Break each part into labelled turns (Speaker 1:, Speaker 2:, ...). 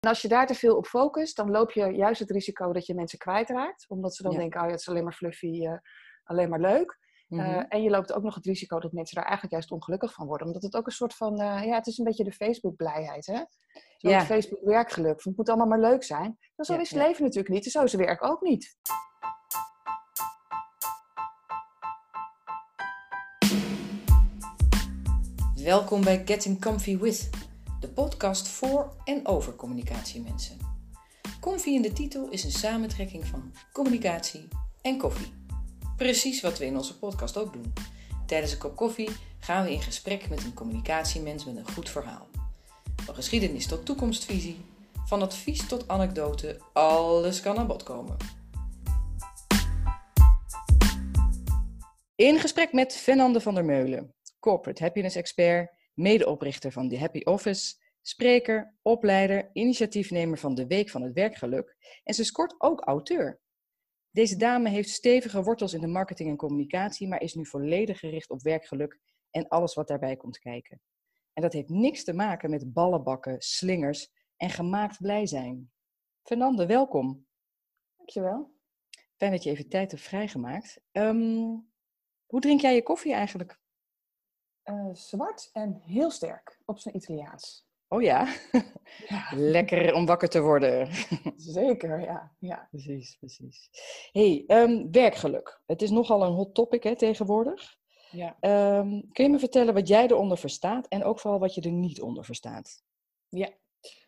Speaker 1: En als je daar te veel op focust, dan loop je juist het risico dat je mensen kwijtraakt. Omdat ze dan
Speaker 2: Ja.
Speaker 1: denken, oh ja, het is alleen maar fluffy, eh, alleen maar leuk. Eh,
Speaker 2: Mhm.
Speaker 1: en je loopt ook nog het risico dat mensen daar eigenlijk juist ongelukkig van worden. Omdat het ook een soort van, eh, ja, het is een beetje de Facebook-blijheid, hè? Zo
Speaker 2: Ja.
Speaker 1: Facebook-werkgeluk. Het moet allemaal maar leuk zijn. Maar zo
Speaker 2: Ja,
Speaker 1: is het
Speaker 2: ja.
Speaker 1: leven natuurlijk niet. En zo is het werk ook niet.
Speaker 2: Welkom bij Getting Comfy With, podcast voor en over communicatiemensen. Comfy in de titel is een samentrekking van communicatie en koffie. Precies wat we in onze podcast ook doen. Tijdens een kop koffie gaan we in gesprek met een communicatiemens met een goed verhaal. Van geschiedenis tot toekomstvisie, van advies tot anekdote, alles kan aan bod komen. In gesprek met Fernande van der Meulen, corporate happiness expert, medeoprichter van The Happy Office, spreker, opleider, initiatiefnemer van de Week van het Werkgeluk en ze scoort ook auteur. Deze dame heeft stevige wortels in de marketing en communicatie, maar is nu volledig gericht op werkgeluk en alles wat daarbij komt kijken. En dat heeft niks te maken met ballenbakken, slingers en gemaakt blij zijn. Fernande, welkom.
Speaker 1: Dankjewel.
Speaker 2: Fijn dat je even tijd hebt vrijgemaakt. Ehm, hoe drink jij je koffie eigenlijk?
Speaker 1: Eh, zwart en heel sterk op zijn Italiaans.
Speaker 2: Oh ja,
Speaker 1: Ja,
Speaker 2: lekker om wakker te worden.
Speaker 1: zeker, ja. ja.
Speaker 2: precies, precies. hey, ehm, werkgeluk. Het is nogal een hot topic hè, tegenwoordig.
Speaker 1: ja.
Speaker 2: Ehm, kun je me vertellen wat jij eronder verstaat en ook vooral wat je er niet onder verstaat?
Speaker 1: Ja,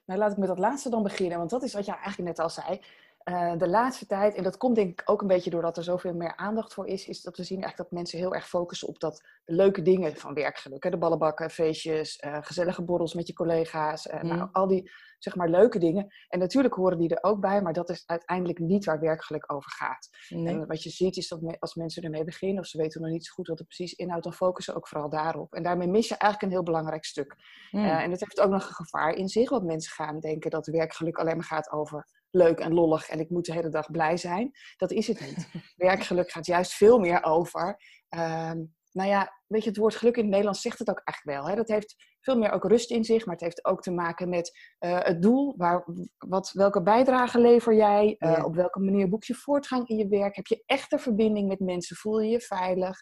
Speaker 1: nou laat ik met dat laatste dan beginnen, want dat is wat jij eigenlijk net al zei. Eh, de laatste tijd, en dat komt denk ik ook een beetje doordat er zoveel meer aandacht voor is, is dat we zien eigenlijk dat mensen heel erg focussen op dat de leuke dingen van werkgeluk. Hè? De ballenbakken, feestjes, eh, gezellige borrels met je collega's, eh, nou,
Speaker 2: Mm.
Speaker 1: al die zeg maar leuke dingen. En natuurlijk horen die er ook bij, maar dat is uiteindelijk niet waar werkgeluk over gaat. En wat je ziet is dat me- als mensen ermee beginnen, of ze weten nog niet zo goed wat het precies inhoudt, dan focussen ze ook vooral daarop. En daarmee mis je eigenlijk een heel belangrijk stuk.
Speaker 2: Mm.
Speaker 1: En dat heeft ook nog een gevaar in zich, want mensen gaan denken dat werkgeluk alleen maar gaat over leuk en lollig en ik moet de hele dag blij zijn. Dat is het niet. werkgeluk gaat juist veel meer over. ehm, nou ja, weet je, het woord geluk in het Nederlands zegt het ook echt wel. Hè? Dat heeft veel meer ook rust in zich, maar het heeft ook te maken met eh, het doel. Waar, wat, welke bijdrage lever jij? Eh,
Speaker 2: Ja.
Speaker 1: Op welke manier boek je voortgang in je werk? Heb je echte verbinding met mensen? Voel je je veilig?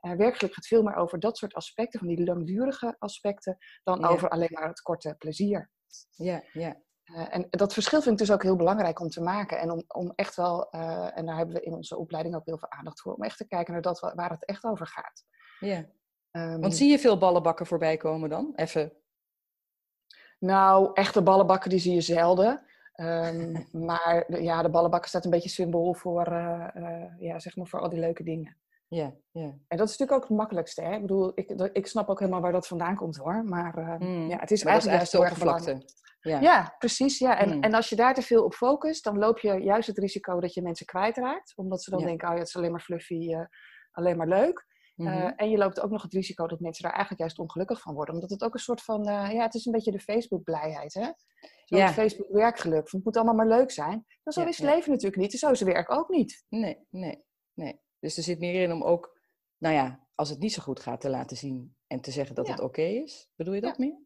Speaker 1: Eh, werkgeluk gaat veel meer over dat soort aspecten, van die langdurige aspecten, dan
Speaker 2: Ja.
Speaker 1: over alleen maar het korte plezier.
Speaker 2: Ja, ja.
Speaker 1: Eh, en dat verschil vind ik dus ook heel belangrijk om te maken. En om, om echt wel, eh, en daar hebben we in onze opleiding ook heel veel aandacht voor, om echt te kijken naar dat wa- waar het echt over gaat.
Speaker 2: ja.
Speaker 1: Ehm,
Speaker 2: Want zie je veel ballenbakken voorbij komen dan? Even.
Speaker 1: Nou, echte ballenbakken die zie je zelden. Ehm, maar de- ja, de ballenbakken staat een beetje symbool voor, eh, ja, zeg maar voor al die leuke dingen.
Speaker 2: Ja, ja.
Speaker 1: En dat is natuurlijk ook het makkelijkste. Hè? Ik bedoel, ik, ik snap ook helemaal waar dat vandaan komt hoor. Maar eh,
Speaker 2: Mm.
Speaker 1: ja, het is
Speaker 2: Maar dat is
Speaker 1: eigenlijk
Speaker 2: eigenlijk de oppervlakte. Ja.
Speaker 1: Ja, precies. Ja. En,
Speaker 2: Mm.
Speaker 1: en als je daar te veel op focust, dan loop je juist het risico dat je mensen kwijtraakt. Omdat ze dan
Speaker 2: Ja.
Speaker 1: denken, oh ja, het is alleen maar fluffy, eh, alleen maar leuk.
Speaker 2: Mhm.
Speaker 1: Eh, en je loopt ook nog het risico dat mensen daar eigenlijk juist ongelukkig van worden. Omdat het ook een soort van, eh, ja, het is een beetje de Facebook-blijheid. Hè? Zo
Speaker 2: Ja.
Speaker 1: Facebook-werkgeluk. van, Het moet allemaal maar leuk zijn. Maar zo
Speaker 2: Ja,
Speaker 1: is het leven natuurlijk niet. En zo is het werk ook niet.
Speaker 2: Nee, nee, nee. Dus er zit meer in om ook, nou ja, als het niet zo goed gaat, te laten zien en te zeggen dat het oké is. Bedoel je dat meer?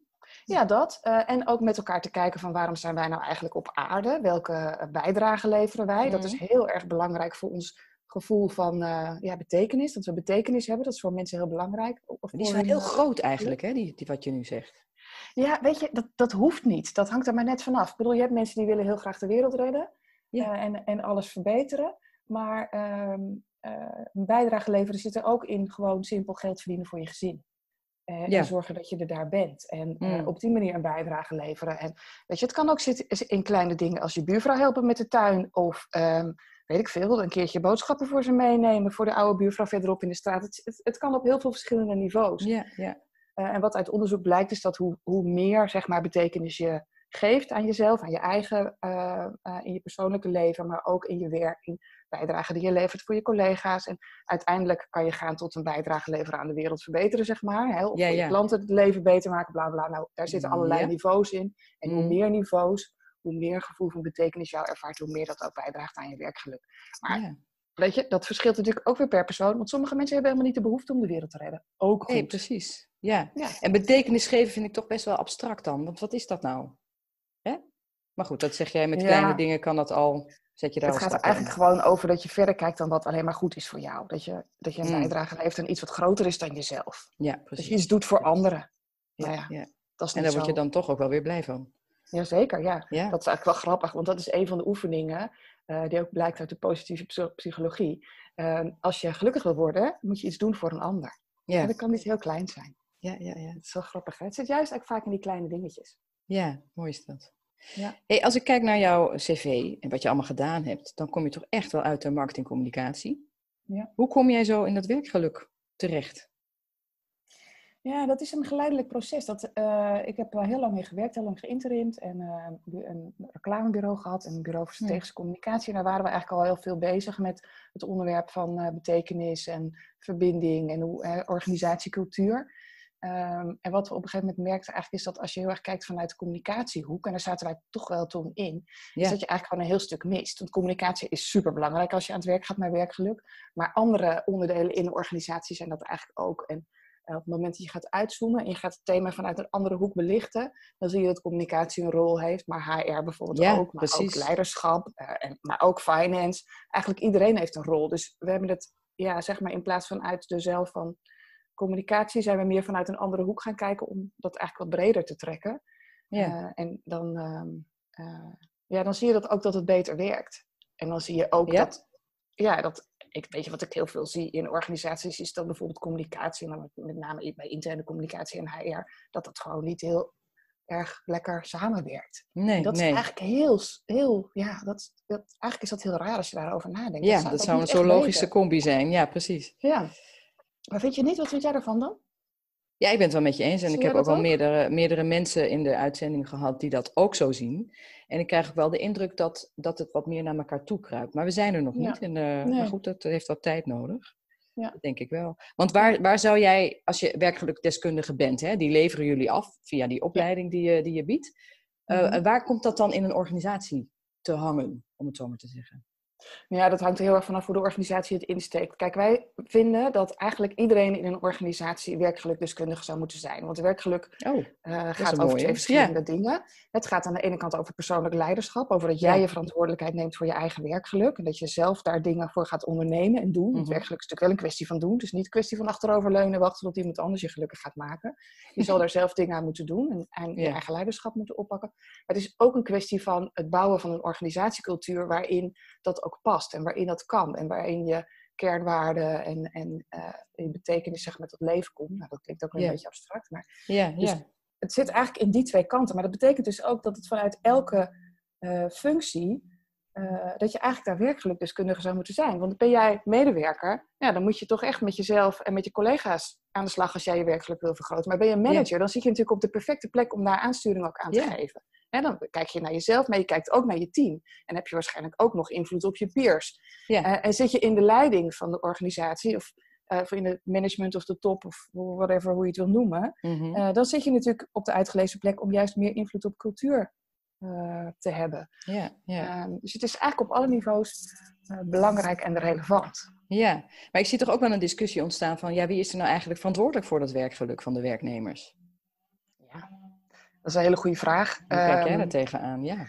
Speaker 1: Ja, dat. Eh, en ook met elkaar te kijken van waarom zijn wij nou eigenlijk op aarde? Welke eh, bijdrage leveren wij? Dat is
Speaker 2: Mhm.
Speaker 1: heel erg belangrijk voor ons gevoel van eh, ja, betekenis. Dat we betekenis hebben. Dat is voor mensen heel belangrijk. Of
Speaker 2: Die
Speaker 1: hun,
Speaker 2: heel groot eigenlijk, hè, die, die, wat je nu zegt.
Speaker 1: Ja, weet je, dat, dat hoeft niet. Dat hangt er maar net vanaf. Ik bedoel, je hebt mensen die willen heel graag de wereld redden.
Speaker 2: Ja.
Speaker 1: en, en alles verbeteren. Maar ehm, eh, een bijdrage leveren zit er ook in gewoon simpel geld verdienen voor je gezin. Eh,
Speaker 2: Ja.
Speaker 1: En zorgen dat je er daar bent. En eh,
Speaker 2: Mm.
Speaker 1: op die manier een bijdrage leveren. En weet je, het kan ook zitten in kleine dingen als je buurvrouw helpen met de tuin. Of ehm, weet ik veel, een keertje boodschappen voor ze meenemen. Voor de oude buurvrouw verderop in de straat. Het, het, het kan op heel veel verschillende niveaus.
Speaker 2: Ja, ja.
Speaker 1: Eh, en wat uit onderzoek blijkt is dat hoe, hoe meer zeg maar, betekenis je geeft aan jezelf, aan je eigen, in je persoonlijke leven, maar ook in je werk, in bijdrage die je levert voor je collega's. En uiteindelijk kan je gaan tot een bijdrage leveren aan de wereld verbeteren, zeg maar. Hè? Of
Speaker 2: Ja,
Speaker 1: voor je klanten het leven beter maken, bla bla. Nou, daar zitten allerlei niveaus in. En hoe
Speaker 2: Mm.
Speaker 1: meer niveaus, hoe meer gevoel van betekenis jou ervaart, hoe meer dat ook bijdraagt aan je werkgeluk. Maar weet je, dat verschilt natuurlijk ook weer per persoon, want sommige mensen hebben helemaal niet de behoefte om de wereld te redden. Ook goed.
Speaker 2: Nee, precies. Ja.
Speaker 1: Ja.
Speaker 2: En betekenis geven vind ik toch best wel abstract dan. Want wat is dat nou? Hè? Maar goed, dat zeg jij met
Speaker 1: Ja.
Speaker 2: kleine dingen kan dat al. Zet je daar
Speaker 1: Het gaat er
Speaker 2: in.
Speaker 1: eigenlijk gewoon over dat je verder kijkt dan wat alleen maar goed is voor jou. Dat je, dat je een
Speaker 2: Mm.
Speaker 1: bijdrage levert aan iets wat groter is dan jezelf.
Speaker 2: Ja,
Speaker 1: Dat
Speaker 2: precies.
Speaker 1: je iets doet voor anderen.
Speaker 2: Ja,
Speaker 1: nou ja,
Speaker 2: ja.
Speaker 1: Dat is
Speaker 2: En daar word je dan toch ook wel weer blij van.
Speaker 1: Jazeker, ja.
Speaker 2: Ja,
Speaker 1: Dat is eigenlijk wel grappig, want dat is een van de oefeningen eh, die ook blijkt uit de positieve psy- psychologie. Eh, als je gelukkig wil worden, moet je iets doen voor een ander. En
Speaker 2: ja,
Speaker 1: dat kan niet heel klein zijn.
Speaker 2: ja, ja, ja.
Speaker 1: Dat is wel grappig. Hè? Het zit juist eigenlijk vaak in die kleine dingetjes.
Speaker 2: ja mooi is dat.
Speaker 1: Ja.
Speaker 2: Hey, als ik kijk naar jouw cv en wat je allemaal gedaan hebt, dan kom je toch echt wel uit de marketingcommunicatie.
Speaker 1: Ja.
Speaker 2: Hoe kom jij zo in dat werkgeluk terecht?
Speaker 1: Ja, dat is een geleidelijk proces. Dat, eh, ik heb er heel lang mee gewerkt, heel lang geïnterimd en eh, een reclamebureau gehad en een bureau voor strategische communicatie. En daar waren we eigenlijk al heel veel bezig met het onderwerp van eh, betekenis en verbinding en hoe, organisatiecultuur. Ehm, en wat we op een gegeven moment merkten eigenlijk is dat als je heel erg kijkt vanuit de communicatiehoek, en daar zaten wij toch wel toen in, is dat je eigenlijk gewoon een heel stuk mist. Want communicatie is super belangrijk als je aan het werk gaat naar werkgeluk. Maar andere onderdelen in een organisatie zijn dat eigenlijk ook. En eh, op het moment dat je gaat uitzoomen en je gaat het thema vanuit een andere hoek belichten, dan zie je dat communicatie een rol heeft, maar HR bijvoorbeeld
Speaker 2: Ja,
Speaker 1: ook, maar ook leiderschap, eh, en, maar ook finance. Eigenlijk iedereen heeft een rol. Dus we hebben het, ja, zeg maar, in plaats van uit de zelf van communicatie, zijn we meer vanuit een andere hoek gaan kijken om dat eigenlijk wat breder te trekken.
Speaker 2: ja,
Speaker 1: Eh, en dan, ehm, eh, ja, dan zie je dat ook dat het beter werkt. En dan zie je ook
Speaker 2: Ja?
Speaker 1: dat, ja, dat, ik weet je wat ik heel veel zie in organisaties, is dat bijvoorbeeld communicatie, maar met, name bij interne communicatie en HR, dat dat gewoon niet heel erg lekker samenwerkt.
Speaker 2: nee,
Speaker 1: dat
Speaker 2: nee.
Speaker 1: is eigenlijk heel, heel ja, dat, dat, eigenlijk is dat heel raar als je daarover nadenkt.
Speaker 2: Ja, dat zou een zo logische
Speaker 1: weten.
Speaker 2: combi zijn. Ja, precies.
Speaker 1: Ja. Maar vind je niet, wat vind jij daarvan dan?
Speaker 2: Ja, ik ben het wel met je eens. En ik heb ook al
Speaker 1: ook?
Speaker 2: meerdere, meerdere mensen in de uitzending gehad die dat ook zo zien. En ik krijg ook wel de indruk dat, dat het wat meer naar elkaar toe kruipt. Maar we zijn er nog
Speaker 1: Ja.
Speaker 2: niet. En, eh, Maar goed, dat heeft wat tijd nodig.
Speaker 1: Ja.
Speaker 2: Dat denk ik wel. Want waar, waar zou jij, als je werkgelukdeskundige bent, hè, die leveren jullie af via die opleiding die je, die je biedt. Eh,
Speaker 1: Mhm.
Speaker 2: Waar komt dat dan in een organisatie te hangen, om het zo maar te zeggen?
Speaker 1: Ja, dat hangt er heel erg vanaf hoe de organisatie het insteekt. Kijk, wij vinden dat eigenlijk iedereen in een organisatie werkgelukdeskundige zou moeten zijn. Want werkgeluk
Speaker 2: Oh,
Speaker 1: eh, gaat over twee verschillende dingen. Het gaat aan de ene kant over persoonlijk leiderschap, over dat jij
Speaker 2: Ja.
Speaker 1: je verantwoordelijkheid neemt voor je eigen werkgeluk. En dat je zelf daar dingen voor gaat ondernemen en doen. Want
Speaker 2: Mhm.
Speaker 1: werkgeluk is natuurlijk wel een kwestie van doen. Het is niet een kwestie van achteroverleunen en wachten tot iemand anders je gelukkig gaat maken. Je zal daar zelf dingen aan moeten doen en, en je eigen leiderschap moeten oppakken. Maar het is ook een kwestie van het bouwen van een organisatiecultuur waarin dat ook past en waarin dat kan. En waarin je kernwaarden en, en eh, je betekenis zeg maar, tot leven komt. Nou, dat klinkt ook een beetje abstract, maar
Speaker 2: ja,
Speaker 1: Dus het zit eigenlijk in die twee kanten. Maar dat betekent dus ook dat het vanuit elke eh, functie, eh, dat je eigenlijk daar werkgelukdeskundige zou moeten zijn. Want ben jij medewerker, ja, dan moet je toch echt met jezelf en met je collega's aan de slag als jij je werkgeluk wil vergroten. Maar ben je manager, dan zit je natuurlijk op de perfecte plek om daar aansturing ook aan te geven. En dan kijk je naar jezelf, maar je kijkt ook naar je team. En heb je waarschijnlijk ook nog invloed op je peers.
Speaker 2: Ja.
Speaker 1: Eh, en zit je in de leiding van de organisatie, of, eh, of in het management of de top, of whatever, hoe je het wil noemen.
Speaker 2: Mhm.
Speaker 1: Eh, dan zit je natuurlijk op de uitgelezen plek om juist meer invloed op cultuur te hebben.
Speaker 2: ja, ja.
Speaker 1: Ehm, dus het is eigenlijk op alle niveaus belangrijk en relevant.
Speaker 2: Ja, maar ik zie toch ook wel een discussie ontstaan van, ja, wie is er nou eigenlijk verantwoordelijk voor dat werkgeluk van de werknemers?
Speaker 1: Ja, dat is een hele goede vraag.
Speaker 2: Hoe kijk jij
Speaker 1: Ehm,
Speaker 2: daar tegenaan? Ja.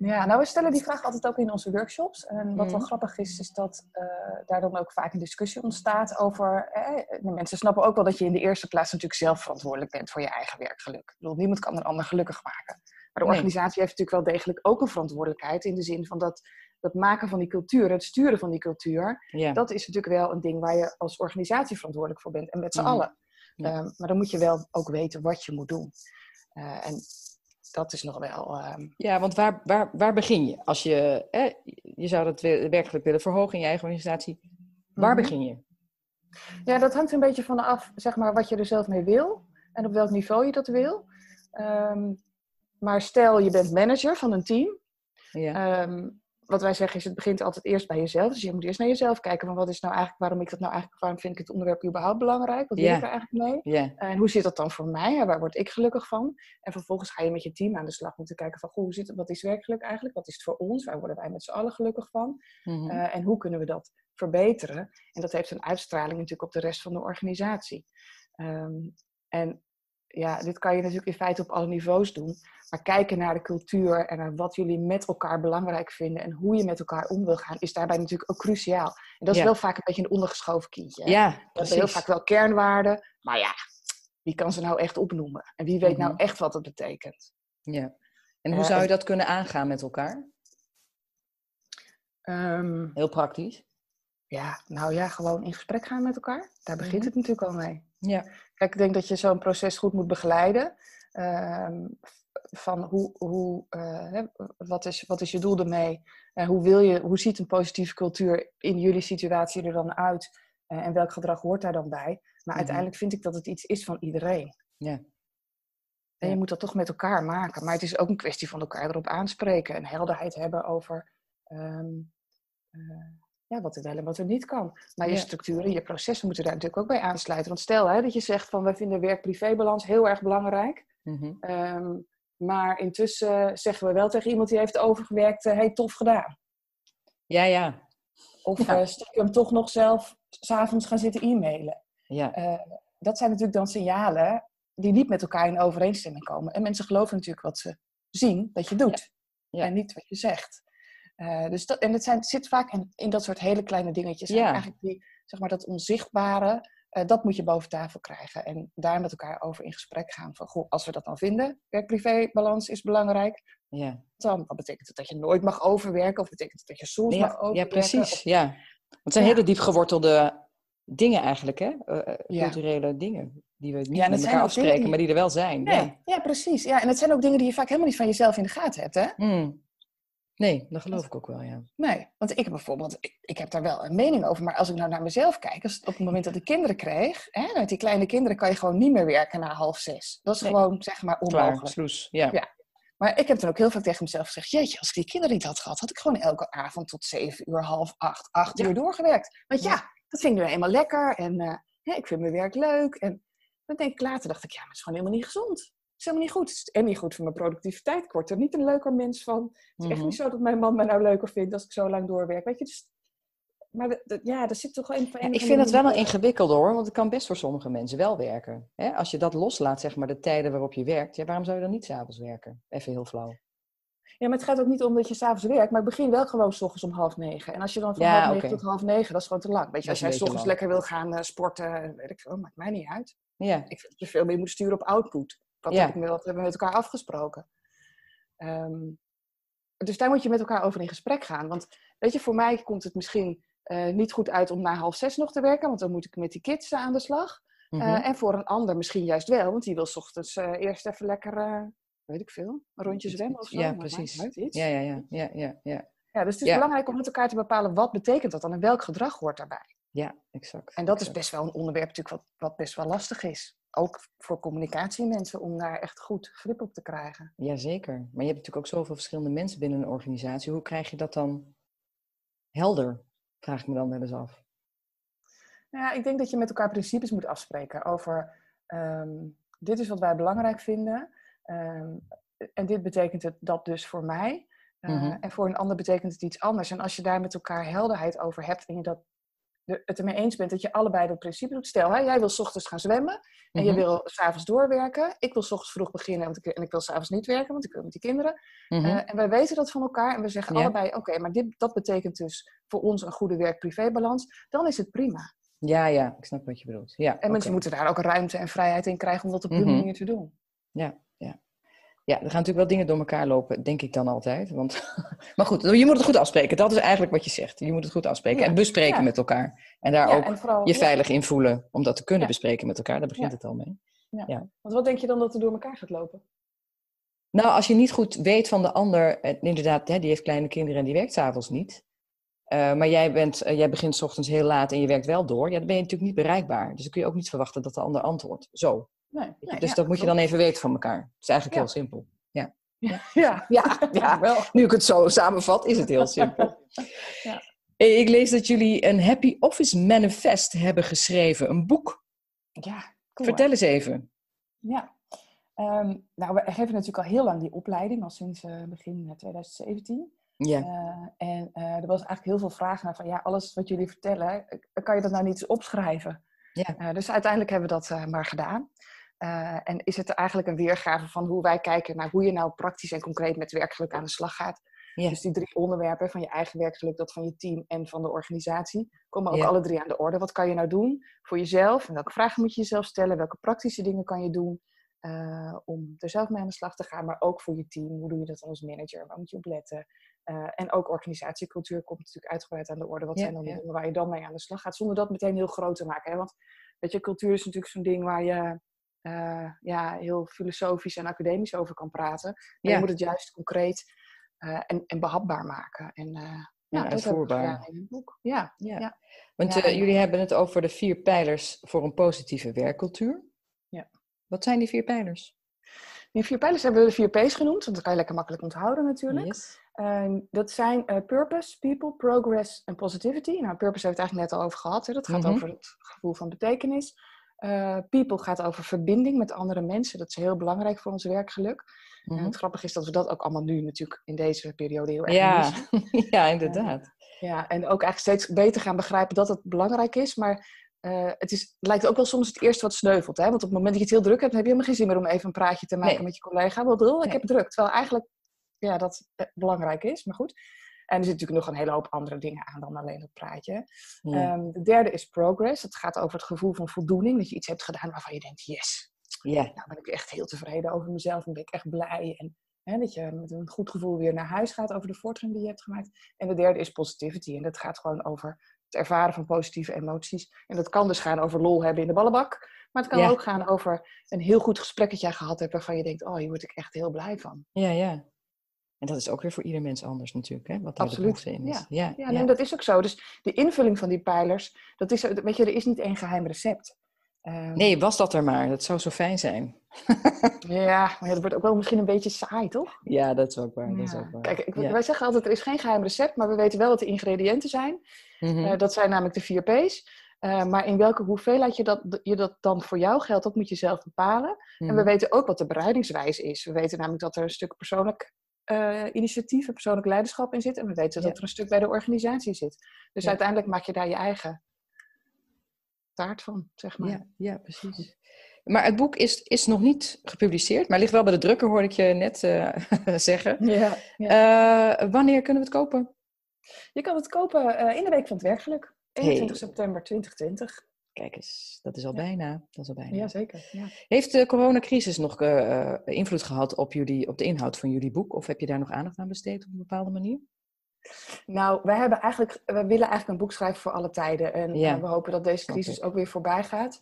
Speaker 1: Ja, nou we stellen die vraag altijd ook in onze workshops. En wat wel
Speaker 2: Mhm.
Speaker 1: grappig is, is dat eh, daar dan ook vaak een discussie ontstaat over... Eh, de mensen snappen ook wel dat je in de eerste plaats natuurlijk zelf verantwoordelijk bent voor je eigen werkgeluk. Ik bedoel, niemand kan een ander gelukkig maken. Maar de
Speaker 2: Nee.
Speaker 1: organisatie heeft natuurlijk wel degelijk ook een verantwoordelijkheid in de zin van dat dat maken van die cultuur, het sturen van die cultuur, dat is natuurlijk wel een ding waar je als organisatie verantwoordelijk voor bent en met z'n
Speaker 2: Mhm.
Speaker 1: allen.
Speaker 2: Ja.
Speaker 1: Ehm, maar dan moet je wel ook weten wat je moet doen. Eh, en dat is nog wel... ehm,
Speaker 2: Ja, want waar, waar, waar begin je? Als je, eh, je zou dat werkelijk willen verhogen in je eigen organisatie. Waar
Speaker 1: Mhm.
Speaker 2: begin je?
Speaker 1: Ja, dat hangt een beetje van af, zeg maar, wat je er zelf mee wil en op welk niveau je dat wil. Ehm, maar stel, je bent manager van een team.
Speaker 2: Ja.
Speaker 1: Ehm, wat wij zeggen is, het begint altijd eerst bij jezelf. Dus je moet eerst naar jezelf kijken van wat is nou eigenlijk, waarom ik dat nou eigenlijk, waarom vind ik het onderwerp überhaupt belangrijk? Wat wil
Speaker 2: Ja.
Speaker 1: ik er eigenlijk mee?
Speaker 2: ja,
Speaker 1: En hoe zit dat dan voor mij? Ja, waar word ik gelukkig van? En vervolgens ga je met je team aan de slag om te kijken van, goh, hoe zit het, wat is werkgeluk eigenlijk? Wat is het voor ons? Waar worden wij met z'n allen gelukkig van?
Speaker 2: mhm.
Speaker 1: Eh, en hoe kunnen we dat verbeteren? En dat heeft een uitstraling natuurlijk op de rest van de organisatie. Ehm, en ja, dit kan je natuurlijk in feite op alle niveaus doen. Maar kijken naar de cultuur en naar wat jullie met elkaar belangrijk vinden en hoe je met elkaar om wil gaan, is daarbij natuurlijk ook cruciaal. En dat is
Speaker 2: Ja.
Speaker 1: wel vaak een beetje een ondergeschoven kindje. hè?
Speaker 2: Ja,
Speaker 1: Dat zijn heel vaak wel kernwaarden, maar ja, wie kan ze nou echt opnoemen? En wie weet nou
Speaker 2: Mhm.
Speaker 1: echt wat het betekent?
Speaker 2: Ja. En hoe
Speaker 1: Ja,
Speaker 2: zou je dat kunnen aangaan met elkaar?
Speaker 1: Ehm,
Speaker 2: Heel praktisch.
Speaker 1: Ja, nou ja, gewoon in gesprek gaan met elkaar. Daar begint
Speaker 2: Mhm.
Speaker 1: het natuurlijk al mee.
Speaker 2: Ja.
Speaker 1: Kijk, ik denk dat je zo'n proces goed moet begeleiden. Ehm, van hoe, hoe, eh, hè, wat, is, wat is je doel ermee? Eh, hoe, wil je, hoe ziet een positieve cultuur in jullie situatie er dan uit? Eh, en welk gedrag hoort daar dan bij? Maar
Speaker 2: Mhm.
Speaker 1: uiteindelijk vind ik dat het iets is van iedereen.
Speaker 2: Ja.
Speaker 1: En je moet dat toch met elkaar maken. Maar het is ook een kwestie van elkaar erop aanspreken. En helderheid hebben over ehm, eh, ja, wat er wel en wat er niet kan. Maar je
Speaker 2: Ja.
Speaker 1: structuren, je processen moeten daar natuurlijk ook bij aansluiten. Want stel hè, dat je zegt van wij vinden werk-privébalans heel erg belangrijk.
Speaker 2: Mhm.
Speaker 1: Ehm, maar intussen zeggen we wel tegen iemand die heeft overgewerkt, hé, hey, tof gedaan.
Speaker 2: Ja, ja.
Speaker 1: Of
Speaker 2: Ja.
Speaker 1: eh stiekem toch nog zelf s'avonds gaan zitten e-mailen.
Speaker 2: Ja.
Speaker 1: Eh, dat zijn natuurlijk dan signalen die niet met elkaar in overeenstemming komen. En mensen geloven natuurlijk wat ze zien dat je doet.
Speaker 2: Ja.
Speaker 1: En niet wat je zegt. Eh, dus dat, en het, zijn, het zit vaak in, in dat soort hele kleine dingetjes.
Speaker 2: Ja.
Speaker 1: Eigenlijk die, zeg maar, dat onzichtbare, eh, dat moet je boven tafel krijgen. En daar met elkaar over in gesprek gaan. Van, goh, als we dat dan vinden, werk-privé-balans is belangrijk.
Speaker 2: Ja.
Speaker 1: Dan wat betekent het dat je nooit mag overwerken? Of betekent het dat je soms mag overwerken?
Speaker 2: ja, precies.
Speaker 1: Of-
Speaker 2: Ja. Want het zijn
Speaker 1: Ja.
Speaker 2: hele diep gewortelde dingen eigenlijk, hè? Eh, culturele dingen. Die we niet
Speaker 1: Ja,
Speaker 2: met elkaar afspreken,
Speaker 1: die-
Speaker 2: maar die er wel zijn.
Speaker 1: Nee,
Speaker 2: ja,
Speaker 1: precies. Ja, en het zijn ook dingen die je vaak helemaal niet van jezelf in de gaten hebt, hè?
Speaker 2: Mm. Nee, dat geloof ik ook wel, ja.
Speaker 1: Nee, want ik heb bijvoorbeeld, ik, ik heb daar wel een mening over, maar als ik nou naar mezelf kijk, als, op het moment dat ik kinderen kreeg, hè, met die kleine kinderen kan je gewoon niet meer werken na half zes. Dat is
Speaker 2: Nee.
Speaker 1: gewoon, zeg maar,
Speaker 2: Klaar,
Speaker 1: onmogelijk.
Speaker 2: sloes. Ja.
Speaker 1: Ja. Maar ik heb dan ook heel vaak tegen mezelf gezegd, jeetje, als ik die kinderen niet had gehad, had ik gewoon elke avond tot zeven uur, half acht, acht
Speaker 2: Ja.
Speaker 1: uur doorgewerkt. Want ja,
Speaker 2: Ja.
Speaker 1: dat vind ik nu eenmaal lekker en eh, ik vind mijn werk leuk. En dan denk ik later, dacht ik, ja, maar het is gewoon helemaal niet gezond. Het is helemaal niet goed. Het is en niet goed voor mijn productiviteit. Ik word er niet een leuker mens van. Het is echt
Speaker 2: Mhm.
Speaker 1: niet zo dat mijn man mij nou leuker vindt als ik zo lang doorwerk. Weet je, dus... Maar de- de- ja, er zit toch wel een van
Speaker 2: Ja, ik vind het wel een ingewikkeld hoor, want het kan best voor sommige mensen wel werken. Hè? Als je dat loslaat, zeg maar, de tijden waarop je werkt, ja, waarom zou je dan niet s'avonds werken? Even heel flauw.
Speaker 1: Ja, maar het gaat ook niet om dat je s'avonds werkt, maar ik begin wel gewoon s ochtends om half negen. En als je dan van
Speaker 2: Ja,
Speaker 1: half negen
Speaker 2: oké.
Speaker 1: tot half negen, dat is gewoon te lang. Weet je, als jij s ochtends lekker wil gaan eh, sporten, weet ik veel, maakt mij niet uit.
Speaker 2: Ja,
Speaker 1: Ik vind dat je veel meer moet sturen op output. Wat,
Speaker 2: Ja.
Speaker 1: heb ik, met- wat hebben we met elkaar afgesproken? Ehm, dus daar moet je met elkaar over in gesprek gaan. Want weet je, voor mij komt het misschien eh, niet goed uit om na half zes nog te werken, want dan moet ik met die kids aan de slag.
Speaker 2: Mhm.
Speaker 1: Eh, en voor een ander misschien juist wel, want die wil 's ochtends eh, eerst even lekker, weet ik veel, een rondje zwemmen of zo.
Speaker 2: Ja, precies.
Speaker 1: uit, iets.
Speaker 2: Ja, ja, ja, ja, ja, ja.
Speaker 1: Ja, dus het is
Speaker 2: Ja.
Speaker 1: belangrijk om met elkaar te bepalen wat betekent dat dan en welk gedrag hoort daarbij.
Speaker 2: Ja, exact.
Speaker 1: En dat is best wel een onderwerp natuurlijk wat, wat best wel lastig is. Ook voor communicatiemensen om daar echt goed grip op te krijgen.
Speaker 2: Jazeker. Maar je hebt natuurlijk ook zoveel verschillende mensen binnen een organisatie. Hoe krijg je dat dan helder? Vraag ik me dan wel eens af.
Speaker 1: Ja, ik denk dat je met elkaar principes moet afspreken over ehm, dit is wat wij belangrijk vinden. ehm, en dit betekent het dat dus voor mij. Eh,
Speaker 2: Mhm.
Speaker 1: En voor een ander betekent het iets anders. En als je daar met elkaar helderheid over hebt en je dat, het ermee eens bent dat je allebei dat principe doet. Stel, hè, jij wil 's ochtends gaan zwemmen en je
Speaker 2: Mhm.
Speaker 1: wil s'avonds doorwerken. Ik wil 's ochtends vroeg beginnen want ik, en ik wil s'avonds niet werken, want ik wil met die kinderen.
Speaker 2: Mhm.
Speaker 1: Eh, en wij weten dat van elkaar en we zeggen
Speaker 2: Ja.
Speaker 1: allebei, oké, maar dit, dat betekent dus voor ons een goede werk-privé-balans. Dan is het prima.
Speaker 2: Ja, ja, ik snap wat je bedoelt. Ja,
Speaker 1: En mensen moeten daar ook ruimte en vrijheid in krijgen om dat op hun
Speaker 2: Mhm.
Speaker 1: manier te doen.
Speaker 2: Ja, ja. Ja, er gaan natuurlijk wel dingen door elkaar lopen, denk ik dan altijd. Want... maar goed, je moet het goed afspreken. Dat is eigenlijk wat je zegt. Je moet het goed afspreken
Speaker 1: Ja,
Speaker 2: en bespreken
Speaker 1: ja.
Speaker 2: met elkaar. En daar
Speaker 1: Ja,
Speaker 2: ook
Speaker 1: en vooral,
Speaker 2: je
Speaker 1: ja,
Speaker 2: veilig in voelen om dat te kunnen
Speaker 1: Ja.
Speaker 2: bespreken met elkaar. Daar begint
Speaker 1: Ja.
Speaker 2: het al mee.
Speaker 1: Want wat denk je dan dat er door elkaar gaat lopen?
Speaker 2: Nou, als je niet goed weet van de ander, inderdaad, die heeft kleine kinderen en die werkt s'avonds niet. Eh, maar jij, bent, eh, jij begint 's ochtends heel laat en je werkt wel door. Ja, dan ben je natuurlijk niet bereikbaar. Dus dan kun je ook niet verwachten dat de ander antwoordt. Zo.
Speaker 1: Nee, nee,
Speaker 2: dus
Speaker 1: ja,
Speaker 2: dat moet je dan even weten van elkaar. Het is eigenlijk
Speaker 1: Ja.
Speaker 2: heel simpel.
Speaker 1: Ja,
Speaker 2: Ja, ja,
Speaker 1: wel.
Speaker 2: nu ik het zo samenvat, is het heel simpel.
Speaker 1: Ja.
Speaker 2: Ik lees dat jullie een Happy Office Manifest hebben geschreven. Een boek.
Speaker 1: Ja, cool,
Speaker 2: Vertel
Speaker 1: hè?
Speaker 2: eens even.
Speaker 1: Ja. Ehm, nou, we geven natuurlijk al heel lang die opleiding, al sinds eh, begin eh, 2017.
Speaker 2: Ja.
Speaker 1: Eh, en eh, er was eigenlijk heel veel vraag naar van, ja, alles wat jullie vertellen, eh, kan je dat nou niet opschrijven?
Speaker 2: Ja.
Speaker 1: Eh, dus uiteindelijk hebben we dat eh, maar gedaan. En is het eigenlijk een weergave van hoe wij kijken naar hoe je nou praktisch en concreet met werkgeluk aan de slag gaat. Dus die drie onderwerpen van je eigen werkgeluk, dat van je team en van de organisatie, komen ook alle drie aan de orde. Wat kan je nou doen voor jezelf? En welke vragen moet je jezelf stellen? Welke praktische dingen kan je doen uh, om er zelf mee aan de slag te gaan? Maar ook voor je team. Hoe doe je dat als manager? Waar moet je op letten? Uh, en ook organisatiecultuur komt natuurlijk uitgebreid aan de orde. Wat zijn dan de dingen waar je dan mee aan de slag gaat? Zonder dat meteen heel groot te maken. Hè? Want weet je, cultuur is natuurlijk zo'n ding waar je uh, ja, heel filosofisch en academisch over kan praten. Maar je moet het juist concreet uh, en, en, behapbaar maken. En, uh,
Speaker 2: ja, uitvoerbaar.
Speaker 1: in het boek. Ja,
Speaker 2: ja.
Speaker 1: ja.
Speaker 2: Want jullie hebben het over de vier pijlers voor een positieve werkcultuur.
Speaker 1: Ja.
Speaker 2: Wat zijn die vier pijlers?
Speaker 1: Die vier pijlers hebben we de vier P's genoemd, want dat kan je lekker makkelijk onthouden natuurlijk.
Speaker 2: Yes.
Speaker 1: Uh, dat zijn purpose, people, progress en positivity. Nou, purpose hebben we het eigenlijk net al over gehad. Hè? Dat gaat
Speaker 2: Mm -hmm.
Speaker 1: over het gevoel van betekenis. Uh, people gaat over verbinding met andere mensen. Dat is heel belangrijk voor ons werkgeluk.
Speaker 2: Mm
Speaker 1: -hmm. uh, het grappige is dat we dat ook allemaal nu natuurlijk in deze periode heel erg
Speaker 2: ja.
Speaker 1: missen.
Speaker 2: ja, inderdaad.
Speaker 1: Uh, ja, en ook eigenlijk steeds beter gaan begrijpen dat het belangrijk is. Maar het, is, het lijkt ook wel soms het eerste wat sneuvelt. Hè? Want op het moment dat je het heel druk hebt, heb je helemaal geen zin meer om even een praatje te maken
Speaker 2: nee.
Speaker 1: met je collega. Want oh, ik
Speaker 2: Nee.
Speaker 1: heb druk. Terwijl eigenlijk ja, dat belangrijk is. Maar goed. En er zit natuurlijk nog een hele hoop andere dingen aan dan alleen dat praatje.
Speaker 2: Ja.
Speaker 1: Um, de derde is progress. Dat gaat over het gevoel van voldoening. Dat je iets hebt gedaan waarvan je denkt, yes.
Speaker 2: Ja.
Speaker 1: Nou ben ik echt heel tevreden over mezelf. En ben ik echt blij. En hè, dat je met een goed gevoel weer naar huis gaat over de voortgang die je hebt gemaakt. En de derde is positivity. En dat gaat gewoon over het ervaren van positieve emoties. En dat kan dus gaan over lol hebben in de ballenbak. Maar het kan
Speaker 2: Ja.
Speaker 1: ook gaan over een heel goed gesprek dat jij gehad hebt. Waarvan je denkt, oh, hier word ik echt heel blij van.
Speaker 2: ja, ja. En dat is ook weer voor ieder mens anders natuurlijk, hè? Wat daar
Speaker 1: Absoluut,
Speaker 2: in is.
Speaker 1: Ja,
Speaker 2: ja,
Speaker 1: nee, dat is ook zo. Dus de invulling van die pijlers, dat is, weet je, er is niet één geheim recept. Um,
Speaker 2: Nee, was dat er maar. Dat zou zo fijn zijn.
Speaker 1: Ja, maar dat wordt ook wel misschien een beetje saai, toch?
Speaker 2: Ja, dat is ook waar. Dat is
Speaker 1: Ja.
Speaker 2: ook waar.
Speaker 1: Kijk, ik,
Speaker 2: Ja.
Speaker 1: wij zeggen altijd, er is geen geheim recept, maar we weten wel wat de ingrediënten zijn.
Speaker 2: Mhm.
Speaker 1: Uh, dat zijn namelijk de vier P's. Uh, maar in welke hoeveelheid je dat, je dat dan voor jou geldt, dat moet je zelf bepalen. En we
Speaker 2: Mhm.
Speaker 1: weten ook wat de bereidingswijze is. We weten namelijk dat er een stuk persoonlijk uh, initiatief en persoonlijk leiderschap in zit. En we weten
Speaker 2: Ja.
Speaker 1: dat er een stuk bij de organisatie zit. Dus
Speaker 2: Ja.
Speaker 1: uiteindelijk maak je daar je eigen taart van, zeg maar.
Speaker 2: Ja, ja, precies. Maar het boek is, is nog niet gepubliceerd, maar ligt wel bij de drukker, hoorde ik je net eh, zeggen.
Speaker 1: Ja,
Speaker 2: Eh, wanneer kunnen we het kopen?
Speaker 1: Je kan het kopen in de Week van het Werkgeluk. 21
Speaker 2: Hey.
Speaker 1: september 2020.
Speaker 2: Kijk eens, dat is al
Speaker 1: Ja.
Speaker 2: bijna. Dat is al bijna.
Speaker 1: Jazeker. Ja.
Speaker 2: Heeft de coronacrisis nog eh, invloed gehad op, jullie, op de inhoud van jullie boek? Of heb je daar nog aandacht aan besteed op een bepaalde manier?
Speaker 1: Nou, wij hebben eigenlijk, we willen eigenlijk een boek schrijven voor alle tijden. En
Speaker 2: Ja.
Speaker 1: uh, we hopen dat deze crisis ook weer voorbij gaat.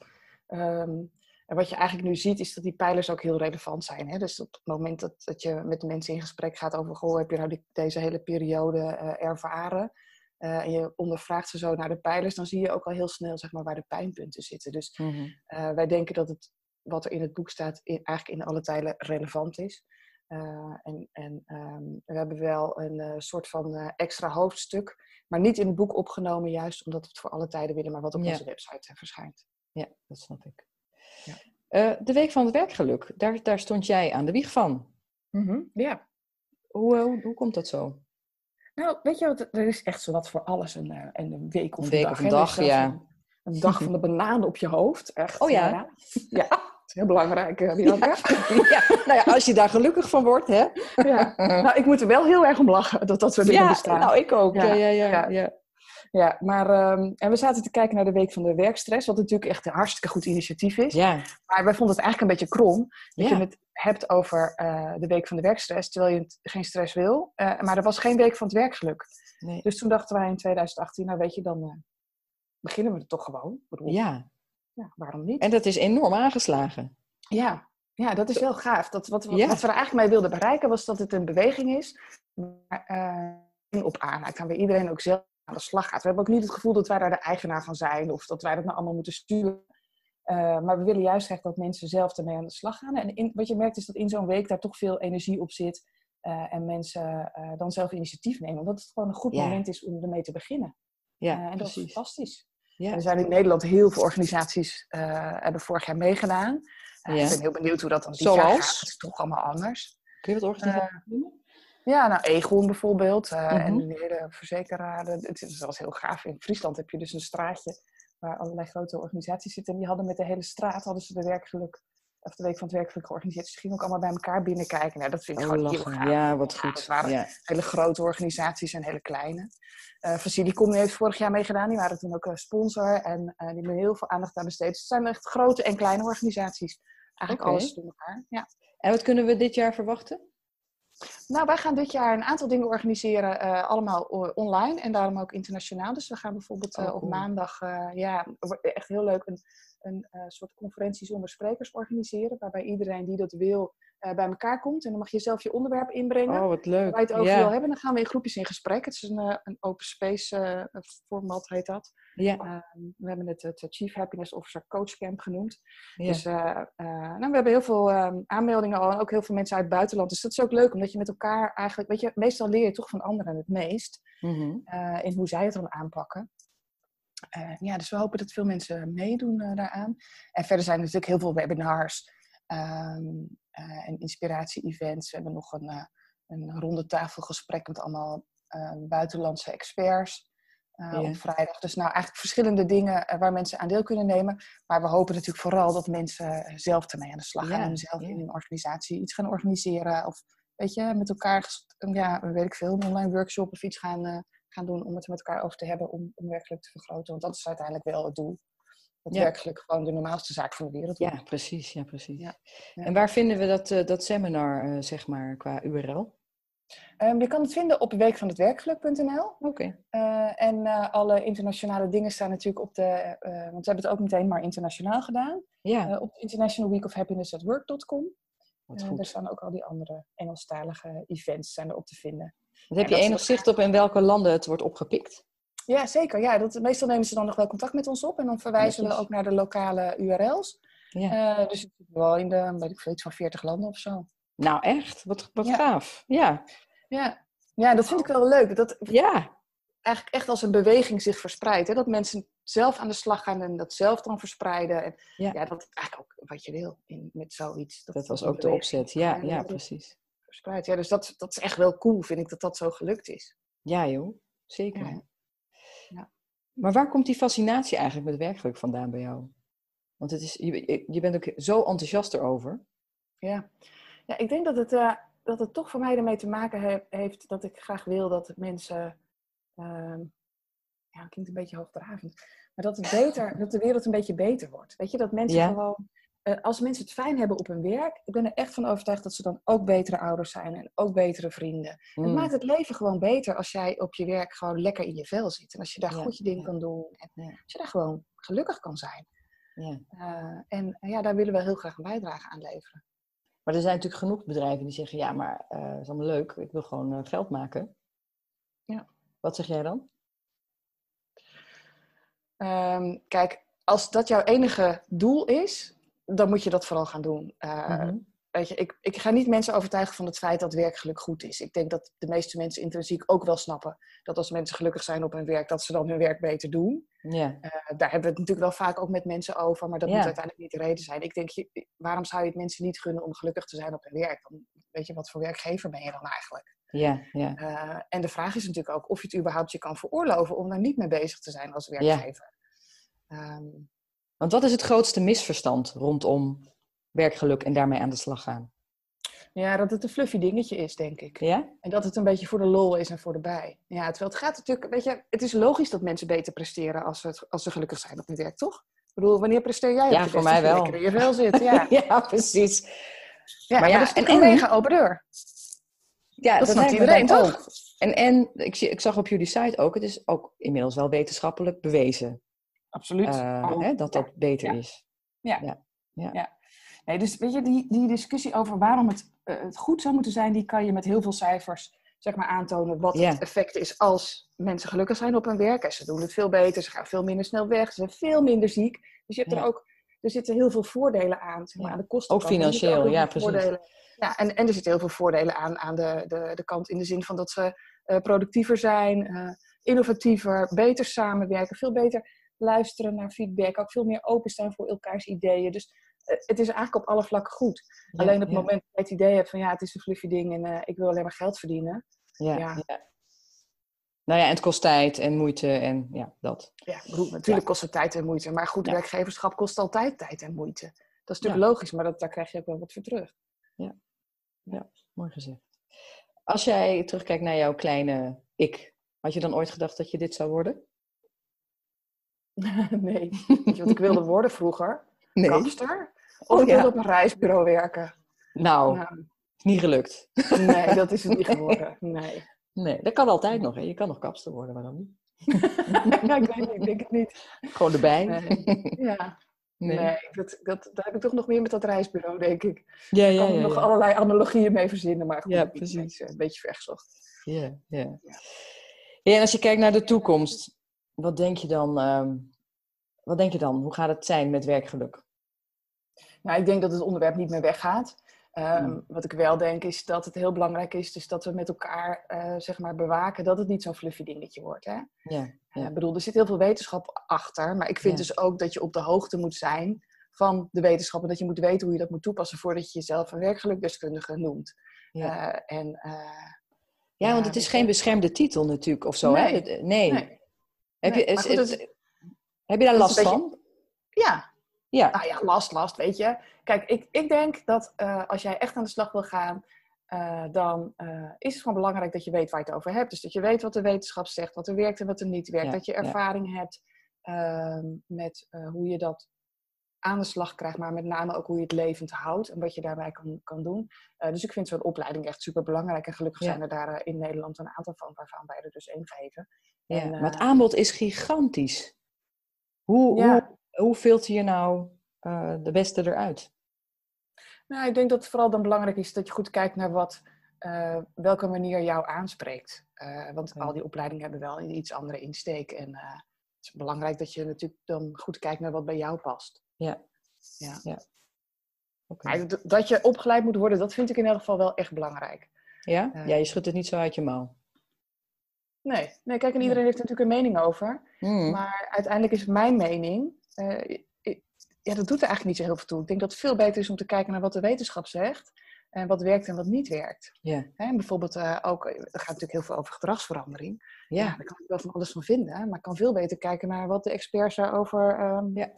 Speaker 1: Um, en wat je eigenlijk nu ziet, is dat die pijlers ook heel relevant zijn. Hè? Dus op het moment dat, dat je met mensen in gesprek gaat over... Goh, heb je nou die, deze hele periode uh, ervaren? Uh, en je ondervraagt ze zo naar de pijlers... dan zie je ook al heel snel zeg maar, waar de pijnpunten zitten. Dus
Speaker 2: Mhm.
Speaker 1: uh, wij denken dat het, wat er in het boek staat... In, eigenlijk in alle tijden relevant is. Uh, en en um, we hebben wel een soort van extra hoofdstuk, maar niet in het boek opgenomen, juist omdat we het voor alle tijden willen, maar wat op
Speaker 2: Ja.
Speaker 1: onze website verschijnt.
Speaker 2: Ja, dat snap ik.
Speaker 1: Ja.
Speaker 2: Eh, de Week van het Werkgeluk, daar, daar stond jij aan de wieg van.
Speaker 1: Mm-hmm. Ja.
Speaker 2: Hoe, eh, hoe, hoe komt dat zo?
Speaker 1: Nou, weet je wat, er is echt zo wat voor alles een, eh, een week of
Speaker 2: Een
Speaker 1: een,
Speaker 2: week
Speaker 1: dag.
Speaker 2: of een dag, ja.
Speaker 1: Een, een dag van de banaan op je hoofd. Echt,
Speaker 2: Oh ja?
Speaker 1: Ja, ja dat is heel belangrijk, uh, Bianca.
Speaker 2: ja, nou ja, als je daar gelukkig van wordt, hè?
Speaker 1: ja. Nou, ik moet er wel heel erg om lachen dat dat soort dingen
Speaker 2: Ja,
Speaker 1: bestaan.
Speaker 2: nou ik ook. Ja,
Speaker 1: Ja,
Speaker 2: ja, ja.
Speaker 1: Ja. maar um, en we zaten te kijken naar de Week van de Werkstress, wat natuurlijk echt een hartstikke goed initiatief is.
Speaker 2: ja.
Speaker 1: Maar wij vonden het eigenlijk een beetje krom dat
Speaker 2: Ja.
Speaker 1: je het hebt over uh, de Week van de Werkstress, terwijl je geen stress wil. Uh, maar er was geen Week van het Werkgeluk.
Speaker 2: Nee.
Speaker 1: Dus toen dachten wij in 2018, nou weet je, dan uh, beginnen we het toch gewoon. Bedoel,
Speaker 2: ja.
Speaker 1: ja, waarom niet?
Speaker 2: En dat is enorm aangeslagen.
Speaker 1: Ja, ja dat is heel gaaf. Dat, wat, wat,
Speaker 2: Ja.
Speaker 1: wat we er eigenlijk mee wilden bereiken was dat het een beweging is, maar uh, op aanhaakt, waar iedereen ook zelf aan de slag gaat. We hebben ook niet het gevoel dat wij daar de eigenaar van zijn of dat wij dat nou allemaal moeten sturen. Uh, maar we willen juist echt dat mensen zelf ermee aan de slag gaan. En in, wat je merkt is dat in zo'n week daar toch veel energie op zit. Uh, en mensen uh, dan zelf initiatief nemen. Omdat het gewoon een goed
Speaker 2: Ja.
Speaker 1: moment is om ermee te beginnen.
Speaker 2: Ja,
Speaker 1: en dat is fantastisch.
Speaker 2: Ja.
Speaker 1: Er zijn in Nederland heel veel organisaties hebben vorig jaar meegedaan.
Speaker 2: Ja.
Speaker 1: Ik ben heel benieuwd hoe dat dan dit jaar gaat.
Speaker 2: Zoals?
Speaker 1: Het is toch allemaal anders.
Speaker 2: Kun je wat organisaties noemen?
Speaker 1: Ja, nou, Egon bijvoorbeeld. uh,
Speaker 2: Mhm.
Speaker 1: En de hele verzekeraar. Het is zelfs heel gaaf. In Friesland heb je dus een straatje waar allerlei grote organisaties zitten. En die hadden met de hele straat hadden ze de werkgeluk of de Week van het Werkgeluk georganiseerd. Dus gingen ook allemaal bij elkaar binnenkijken. Nou, dat vind ik
Speaker 2: Oh,
Speaker 1: gewoon heel gaaf.
Speaker 2: Ja, wat goed.
Speaker 1: dat waren
Speaker 2: Ja.
Speaker 1: hele grote organisaties en hele kleine. Eh Facilicom heeft vorig jaar meegedaan. Die waren toen ook een sponsor. En eh, die hebben heel veel aandacht aan besteed. Dus het zijn echt grote en kleine organisaties. Eigenlijk alles door elkaar. Ja.
Speaker 2: En wat kunnen we dit jaar verwachten?
Speaker 1: Nou, wij gaan dit jaar een aantal dingen organiseren. eh, allemaal online en daarom ook internationaal. Dus we gaan bijvoorbeeld eh,
Speaker 2: Oh,
Speaker 1: op
Speaker 2: cool.
Speaker 1: maandag... eh, ja, echt heel leuk een, een eh, soort conferentie zonder sprekers organiseren. Waarbij iedereen die dat wil eh, bij elkaar komt. En dan mag je zelf je onderwerp inbrengen.
Speaker 2: Oh, wat leuk.
Speaker 1: waar je het over
Speaker 2: ja.
Speaker 1: wil hebben. Dan gaan we in groepjes in gesprek. Het is een, eh, een open space format, heet dat.
Speaker 2: Ja,
Speaker 1: Ehm, we hebben het het Chief Happiness Officer Coach Camp genoemd.
Speaker 2: ja.
Speaker 1: Dus nou, we hebben heel veel ehm, aanmeldingen al en ook heel veel mensen uit het buitenland. Dus dat is ook leuk, omdat je met elkaar eigenlijk, weet je, meestal leer je toch van anderen het meest eh, in hoe zij het dan aanpakken. Eh, ja, dus we hopen dat veel mensen meedoen eh, daaraan. En verder zijn er natuurlijk heel veel webinars ehm, eh, en inspiratie-events. We hebben nog een, een ronde tafelgesprek met allemaal buitenlandse experts
Speaker 2: Ja.
Speaker 1: op vrijdag. Dus nou eigenlijk verschillende dingen waar mensen aan deel kunnen nemen. Maar we hopen natuurlijk vooral dat mensen zelf ermee aan de slag gaan.
Speaker 2: Ja,
Speaker 1: En zelf
Speaker 2: ja.
Speaker 1: in een organisatie iets gaan organiseren. Of weet je, met elkaar, ja, weet ik veel, een online workshop of iets gaan, eh, gaan doen om het er met elkaar over te hebben om, om werkelijk te vergroten. Want dat is uiteindelijk wel het doel. Dat
Speaker 2: Ja.
Speaker 1: werkelijk gewoon de normaalste zaak van de wereld
Speaker 2: ja, precies. Ja, precies.
Speaker 1: Ja, ja.
Speaker 2: En waar vinden we dat, eh, dat seminar, eh, zeg maar, qua URL?
Speaker 1: Ehm, je kan het vinden op weekvanhetwerkgeluk.nl.
Speaker 2: Oké.
Speaker 1: Eh, en eh, alle internationale dingen staan natuurlijk op de, want we hebben het ook meteen maar internationaal gedaan,
Speaker 2: Ja,
Speaker 1: op International Week of Happiness at Work.com. daar staan ook al die andere Engelstalige events zijn erop te vinden.
Speaker 2: Want heb je
Speaker 1: dat
Speaker 2: enig zicht op in welke landen het wordt opgepikt?
Speaker 1: Ja, zeker. Ja, dat, meestal nemen ze dan nog wel contact met ons op en dan verwijzen we ook naar de lokale URL's.
Speaker 2: Ja.
Speaker 1: Eh, dus het is wel in de, weet ik veel, iets van 40 landen of zo.
Speaker 2: Nou, echt? Wat, wat
Speaker 1: Ja.
Speaker 2: gaaf. Ja.
Speaker 1: Ja. ja, dat vind ik wel leuk. Dat
Speaker 2: Ja.
Speaker 1: eigenlijk echt als een beweging zich verspreidt. Hè? Dat mensen zelf aan de slag gaan en dat zelf dan verspreiden. En,
Speaker 2: Ja.
Speaker 1: ja. dat is eigenlijk ook wat je wil in, met zoiets.
Speaker 2: Dat was ook de opzet. Ja, ja,
Speaker 1: dat Ja, dus dat, dat is echt wel cool, vind ik, dat dat zo gelukt is.
Speaker 2: Ja, joh. Zeker.
Speaker 1: Ja. Ja.
Speaker 2: Maar waar komt die fascinatie eigenlijk met werkgeluk vandaan bij jou? Want het is, je, je bent ook zo enthousiast erover.
Speaker 1: Ja, ja ik denk dat het, eh, dat het toch voor mij ermee te maken he- heeft dat ik graag wil dat mensen. ehm ja, het klinkt een beetje hoogdravend. Maar dat, het beter, dat de wereld een beetje beter wordt. Weet je, dat mensen
Speaker 2: Ja.
Speaker 1: gewoon. Eh, als mensen het fijn hebben op hun werk, ik ben er echt van overtuigd dat ze dan ook betere ouders zijn en ook betere vrienden. Het
Speaker 2: Mm.
Speaker 1: maakt het leven gewoon beter als jij op je werk gewoon lekker in je vel zit. En als je daar
Speaker 2: Ja,
Speaker 1: goed je ding kan doen. En als je daar gewoon gelukkig kan zijn.
Speaker 2: Ja.
Speaker 1: Eh, en ja, daar willen we heel graag een bijdrage aan leveren.
Speaker 2: Maar er zijn natuurlijk genoeg bedrijven die zeggen, ja, maar het is allemaal leuk. Ik wil gewoon geld maken.
Speaker 1: Ja.
Speaker 2: Wat zeg jij dan?
Speaker 1: Ehm, kijk, als dat jouw enige doel is, dan moet je dat vooral gaan doen. Eh,
Speaker 2: Mhm.
Speaker 1: weet je, ik, ik ga niet mensen overtuigen van het feit dat werkgeluk goed is. Ik denk dat de meeste mensen intrinsiek ook wel snappen dat als mensen gelukkig zijn op hun werk, dat ze dan hun werk beter doen.
Speaker 2: Ja.
Speaker 1: Eh, daar hebben we het natuurlijk wel vaak ook met mensen over, maar dat moet uiteindelijk niet de reden zijn. Ik denk, je, waarom zou je het mensen niet gunnen om gelukkig te zijn op hun werk? Dan, weet je, wat voor werkgever ben je dan eigenlijk?
Speaker 2: Ja, ja.
Speaker 1: Eh, en de vraag is natuurlijk ook of je het überhaupt je kan veroorloven om daar niet mee bezig te zijn als werkgever. Ehm,
Speaker 2: Want wat is het grootste misverstand rondom werkgeluk en daarmee aan de slag gaan?
Speaker 1: Ja, dat het een fluffy dingetje is, denk ik.
Speaker 2: Ja?
Speaker 1: En dat het een beetje voor de lol is en voor de bij. Ja, terwijl het gaat natuurlijk, weet je, het is logisch dat mensen beter presteren als ze, als ze gelukkig zijn op hun werk, toch? Ik bedoel, wanneer presteer jij
Speaker 2: Ja, voor mij
Speaker 1: Als je
Speaker 2: wel.
Speaker 1: lekker in je vel zit, ja.
Speaker 2: ja, precies.
Speaker 1: ja
Speaker 2: Maar ja,
Speaker 1: dat is
Speaker 2: en-
Speaker 1: en, een
Speaker 2: en-
Speaker 1: mega open deur.
Speaker 2: Ja,
Speaker 1: Dat snapt
Speaker 2: lijkt me
Speaker 1: iedereen, toch?
Speaker 2: ook. En, en ik, ik zag op jullie site ook, het is ook inmiddels wel wetenschappelijk bewezen
Speaker 1: Absoluut.
Speaker 2: eh,
Speaker 1: Oh,
Speaker 2: hè, dat dat beter
Speaker 1: Ja.
Speaker 2: is.
Speaker 1: Nee, dus weet je, die, die discussie over waarom het, eh, het goed zou moeten zijn, die kan je met heel veel cijfers zeg maar, aantonen wat
Speaker 2: Ja.
Speaker 1: het effect is als mensen gelukkig zijn op hun werk. En ze doen het veel beter, ze gaan veel minder snel weg, ze zijn veel minder ziek. Dus je hebt
Speaker 2: Ja.
Speaker 1: er ook, er zitten heel veel voordelen aan, zeg maar,
Speaker 2: Ja.
Speaker 1: aan de kosten.
Speaker 2: Ook financieel, ja, precies.
Speaker 1: Ja, en, en er zitten heel veel voordelen aan, aan de, de, de kant in de zin van dat ze eh, productiever zijn, innovatiever, beter samenwerken, veel beter luisteren naar feedback, ook veel meer openstaan voor elkaars ideeën. Dus eh, het is eigenlijk op alle vlakken goed.
Speaker 2: Ja,
Speaker 1: Alleen op het
Speaker 2: ja,
Speaker 1: moment dat je het idee hebt van ja, het is een fluffy ding en eh, ik wil alleen maar geld verdienen.
Speaker 2: Ja,
Speaker 1: ja.
Speaker 2: ja. Nou ja, en het kost tijd en moeite en ja, dat.
Speaker 1: Ja, bedoel, natuurlijk kost het tijd en moeite. Maar goed,
Speaker 2: Ja.
Speaker 1: werkgeverschap kost altijd tijd en moeite. Dat is natuurlijk logisch, maar dat, daar krijg je ook wel wat voor terug.
Speaker 2: Mooi gezegd. Als jij terugkijkt naar jouw kleine ik, had je dan ooit gedacht dat je dit zou worden?
Speaker 1: nee. Weet je wat ik wilde worden vroeger?
Speaker 2: Nee.
Speaker 1: Kapster? Of
Speaker 2: Oh,
Speaker 1: ik
Speaker 2: ja.
Speaker 1: wilde op een reisbureau werken.
Speaker 2: Nou,
Speaker 1: Nou,
Speaker 2: is niet gelukt.
Speaker 1: nee, dat is het niet geworden. Nee.
Speaker 2: Nee, dat kan altijd nog. Hè? Je kan nog kapster worden, waarom niet?
Speaker 1: ja, ik weet niet, ik denk het niet.
Speaker 2: Gewoon erbij.
Speaker 1: Nee. Ja,
Speaker 2: Nee.
Speaker 1: nee, dat, dat, daar heb ik toch nog meer met dat reisbureau, denk ik.
Speaker 2: Ja,
Speaker 1: Ik
Speaker 2: ja,
Speaker 1: kan er
Speaker 2: ja.
Speaker 1: nog
Speaker 2: ja.
Speaker 1: allerlei analogieën mee verzinnen, maar goed,
Speaker 2: Ja, precies.
Speaker 1: Een beetje, een beetje vergezocht.
Speaker 2: Ja. Ja.
Speaker 1: Ja,
Speaker 2: en als je kijkt naar de toekomst, wat denk je dan? ehm, wat denk je dan? Hoe gaat het zijn met werkgeluk?
Speaker 1: Nou, ik denk dat het onderwerp niet meer weggaat. Ehm,
Speaker 2: Hmm.
Speaker 1: Wat ik wel denk is dat het heel belangrijk is, dus dat we met elkaar eh, zeg maar bewaken dat het niet zo'n fluffy dingetje wordt. Hè? Ik bedoel, er zit heel veel wetenschap achter, maar ik vind dus ook dat je op de hoogte moet zijn van de wetenschap en dat je moet weten hoe je dat moet toepassen voordat je jezelf een werkgelukdeskundige noemt.
Speaker 2: ja.
Speaker 1: Eh, en, eh,
Speaker 2: ja, want het is
Speaker 1: je.
Speaker 2: geen beschermde titel natuurlijk of zo. Hè?
Speaker 1: Nee.
Speaker 2: Het- Nee.
Speaker 1: nee.
Speaker 2: Heb, je,
Speaker 1: maar
Speaker 2: is-
Speaker 1: goed,
Speaker 2: het-
Speaker 1: dat-
Speaker 2: heb je daar last van?
Speaker 1: Ja,
Speaker 2: Ja.
Speaker 1: nou ja, last, last, weet je. Kijk, ik, ik denk dat eh, als jij echt aan de slag wil gaan, eh, dan eh, is het gewoon belangrijk dat je weet waar je het over hebt. Dus dat je weet wat de wetenschap zegt, wat er werkt en wat er niet werkt.
Speaker 2: Ja,
Speaker 1: Dat je
Speaker 2: ja.
Speaker 1: ervaring hebt ehm, met hoe je dat aan de slag krijgt, maar met name ook hoe je het levend houdt en wat je daarbij kan, kan doen. Dus ik vind zo'n opleiding echt super belangrijk. En gelukkig
Speaker 2: Ja.
Speaker 1: zijn er daar in Nederland een aantal van, waarvan wij er dus één geven.
Speaker 2: Ja,
Speaker 1: En,
Speaker 2: maar het
Speaker 1: eh,
Speaker 2: aanbod is gigantisch. Hoe,
Speaker 1: Ja.
Speaker 2: hoe, hoe filter je nou eh, de beste eruit?
Speaker 1: Nou, ik denk dat het vooral dan belangrijk is dat je goed kijkt naar wat, eh, welke manier jou aanspreekt. Want
Speaker 2: Ja.
Speaker 1: al die opleidingen hebben wel een iets andere insteek. En het is belangrijk dat je natuurlijk dan goed kijkt naar wat bij jou past.
Speaker 2: Ja.
Speaker 1: Ja. Maar d- dat je opgeleid moet worden, dat vind ik in elk geval wel echt belangrijk.
Speaker 2: Ja? ja, je schudt het niet zo uit je mouw.
Speaker 1: Nee, nee kijk, en iedereen heeft er natuurlijk een mening over.
Speaker 2: Mm.
Speaker 1: Maar uiteindelijk is mijn mening, eh, ja, dat doet er eigenlijk niet zo heel veel toe. Ik denk dat het veel beter is om te kijken naar wat de wetenschap zegt. En wat werkt en wat niet werkt.
Speaker 2: Ja.
Speaker 1: Hè, en bijvoorbeeld eh, ook, er gaat natuurlijk heel veel over gedragsverandering. Ja.
Speaker 2: Ja.
Speaker 1: daar kan ik wel van alles van vinden. Maar ik kan veel beter kijken naar wat de experts daarover ehm,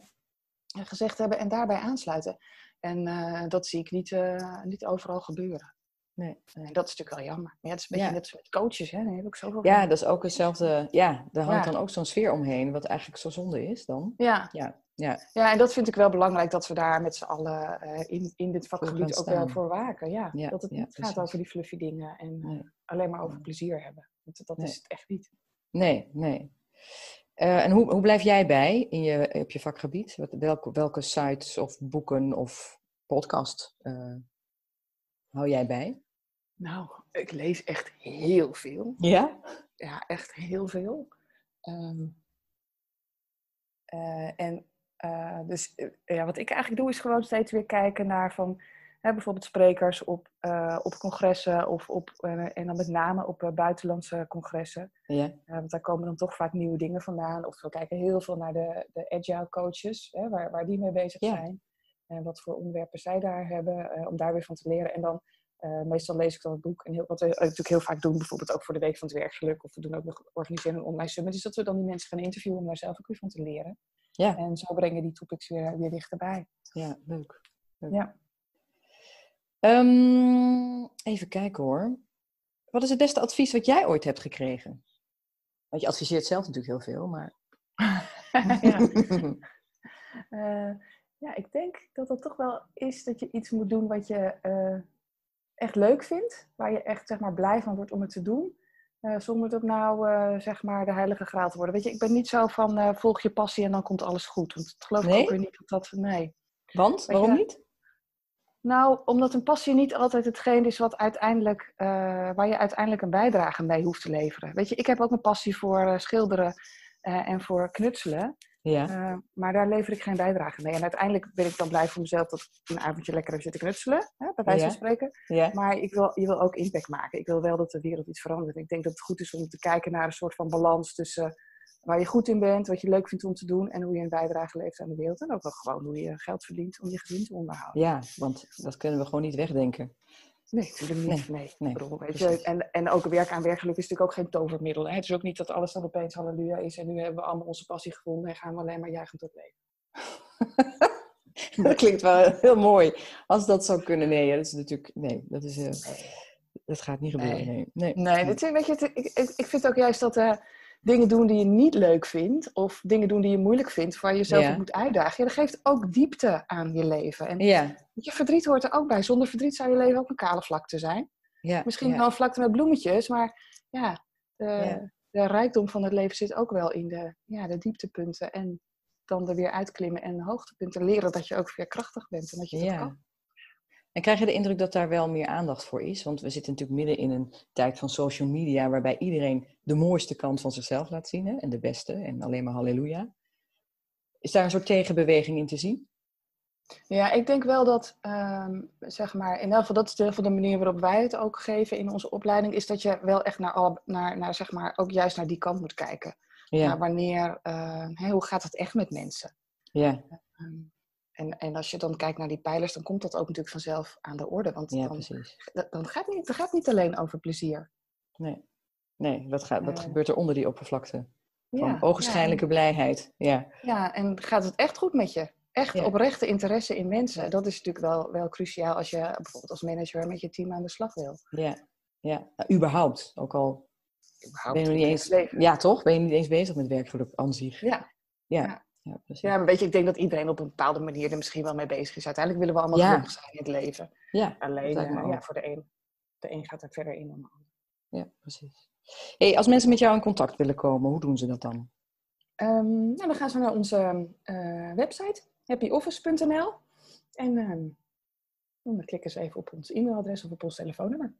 Speaker 1: gezegd hebben en daarbij aansluiten. En eh, dat zie ik niet, eh, niet overal gebeuren.
Speaker 2: Nee.
Speaker 1: Dat is natuurlijk wel jammer. Ja, het is een beetje
Speaker 2: Ja.
Speaker 1: net met coaches. Hè? Daar heb ik zoveel
Speaker 2: ja,
Speaker 1: van.
Speaker 2: dat is ook hetzelfde. Ja, daar hangt
Speaker 1: Ja.
Speaker 2: dan ook zo'n sfeer omheen, wat eigenlijk zo zonde is dan.
Speaker 1: Ja.
Speaker 2: Ja, ja,
Speaker 1: ja, en dat vind ik wel belangrijk dat we daar met z'n allen eh, in, in dit vakgebied ook wel voor waken. Ja,
Speaker 2: Ja,
Speaker 1: dat het niet gaat over die fluffy dingen en eh,
Speaker 2: Nee.
Speaker 1: alleen maar over plezier hebben. Want dat
Speaker 2: Nee.
Speaker 1: is het echt niet.
Speaker 2: Nee, nee. Eh, en hoe, hoe blijf jij bij in je, op je vakgebied? Wat, welke, welke sites of boeken of podcast eh, hou jij bij?
Speaker 1: Nou, ik lees echt heel veel.
Speaker 2: Ja?
Speaker 1: Ja, echt heel veel. Ehm, eh, en eh, dus eh, ja, wat ik eigenlijk doe is gewoon steeds weer kijken naar van hè, bijvoorbeeld sprekers op, op congressen of op, en dan met name op buitenlandse congressen.
Speaker 2: Ja,
Speaker 1: want daar komen dan toch vaak nieuwe dingen vandaan. Of we kijken heel veel naar de, de agile coaches, hè, waar, waar die mee bezig
Speaker 2: Ja.
Speaker 1: zijn. En wat voor onderwerpen zij daar hebben, om daar weer van te leren. En dan, eh, meestal lees ik dan het boek. En heel, wat we natuurlijk heel vaak doen, bijvoorbeeld ook voor de Week van het Werkgeluk. Of we doen ook nog organiseren een online summit. Is dat we dan die mensen gaan interviewen om daar zelf ook weer van te leren.
Speaker 2: ja,
Speaker 1: En zo brengen die topics weer, weer dichterbij.
Speaker 2: ja leuk. leuk.
Speaker 1: Ja.
Speaker 2: Ehm, even kijken hoor. Wat is het beste advies wat jij ooit hebt gekregen? Want je adviseert zelf natuurlijk heel veel, maar...
Speaker 1: ja. Eh, ja, ik denk dat het toch wel is dat je iets moet doen wat je eh, echt leuk vindt. Waar je echt zeg maar, blij van wordt om het te doen. Eh, zonder dat nou eh, zeg maar de heilige graal te worden. Weet je, ik ben niet zo van eh, volg je passie en dan komt alles goed. Want ik geloof ik ook weer niet dat dat... Nee.
Speaker 2: Want?
Speaker 1: Weet
Speaker 2: Waarom
Speaker 1: je-
Speaker 2: niet?
Speaker 1: Nou, omdat een passie niet altijd hetgeen is wat uiteindelijk, waar je uiteindelijk een bijdrage mee hoeft te leveren. Weet je, ik heb ook een passie voor schilderen en voor knutselen.
Speaker 2: Ja,
Speaker 1: Eh, maar daar lever ik geen bijdrage mee. En uiteindelijk ben ik dan blij voor mezelf dat ik een avondje lekker heb zitten knutselen, hè, bij wijze van spreken.
Speaker 2: ja,
Speaker 1: Maar ik wil, je wil ook impact maken. Ik wil wel dat de wereld iets verandert. Ik denk dat het goed is om te kijken naar een soort van balans tussen waar je goed in bent, wat je leuk vindt om te doen en hoe je een bijdrage levert aan de wereld. En ook wel gewoon hoe je geld verdient om je gezin te onderhouden.
Speaker 2: ja, want dat kunnen we gewoon niet wegdenken.
Speaker 1: Nee, natuurlijk niet. Nee,
Speaker 2: nee,
Speaker 1: bedoel, weet je, en, en ook werk aan werkgeluk is natuurlijk ook geen tovermiddel. Hè? Het is ook niet dat alles dan opeens halleluja is en nu hebben we allemaal onze passie gevonden en gaan we alleen maar juichend op leven.
Speaker 2: dat klinkt wel heel mooi. Als dat zou kunnen, nee, dat is natuurlijk, nee, dat is, uh, dat gaat niet gebeuren. Nee,
Speaker 1: nee. nee. nee weet je, ik, ik vind ook juist dat uh, dingen doen die je niet leuk vindt, of dingen doen die je moeilijk vindt, waar je jezelf ja. op moet uitdagen, ja, dat geeft ook diepte aan je leven. En ja. je verdriet hoort er ook bij. Zonder verdriet zou je leven ook een kale vlakte zijn. Ja, Misschien wel een vlakte met bloemetjes, maar ja, de, de rijkdom van het leven zit ook wel in de, ja, de dieptepunten en dan er weer uitklimmen en hoogtepunten leren dat je ook weer krachtig bent en dat je ja. kan.
Speaker 2: En krijg je de indruk dat daar wel meer aandacht voor is? Want we zitten natuurlijk midden in een tijd van social media waarbij iedereen de mooiste kant van zichzelf laat zien hè? en de beste en alleen maar halleluja. Is daar een soort tegenbeweging in te zien?
Speaker 1: Ja, ik denk wel dat, um, zeg maar, in elk geval, dat is de, de manier waarop wij het ook geven in onze opleiding, is dat je wel echt naar, al, naar, naar zeg maar, ook juist naar die kant moet kijken. Ja. wanneer, uh, hoe gaat het echt met mensen? Ja. Um, en, en als je dan kijkt naar die pijlers, dan komt dat ook natuurlijk vanzelf aan de orde. Want ja, dan, precies. dan gaat niet, het gaat niet alleen over plezier.
Speaker 2: Nee, nee dat, gaat, dat uh, gebeurt er onder die oppervlakte. Van ja, ogenschijnlijke ja. blijheid. Ja.
Speaker 1: ja, en gaat het echt goed met je? Echt oprechte interesse in mensen. Dat is natuurlijk wel, wel cruciaal als je bijvoorbeeld als manager met je team aan de slag wil.
Speaker 2: Ja, ja. Nou, überhaupt. Ook al überhaupt ben je niet eens, ja, toch? Ben je niet eens bezig met werkgeluk aan zich.
Speaker 1: Ja. Ja. Ja, ja, een beetje, ik denk dat iedereen op een bepaalde manier er misschien wel mee bezig is. Uiteindelijk willen we allemaal gelukkig zijn in het leven. Ja, Alleen uh, ja, voor de een, de een gaat er verder in dan de ander.
Speaker 2: Ja, precies. Hey, als mensen met jou in contact willen komen, hoe doen ze dat dan?
Speaker 1: Um, nou, dan gaan ze naar onze uh, website, happyoffice.nl. En um, dan klikken ze even op ons e-mailadres of op ons telefoonnummer.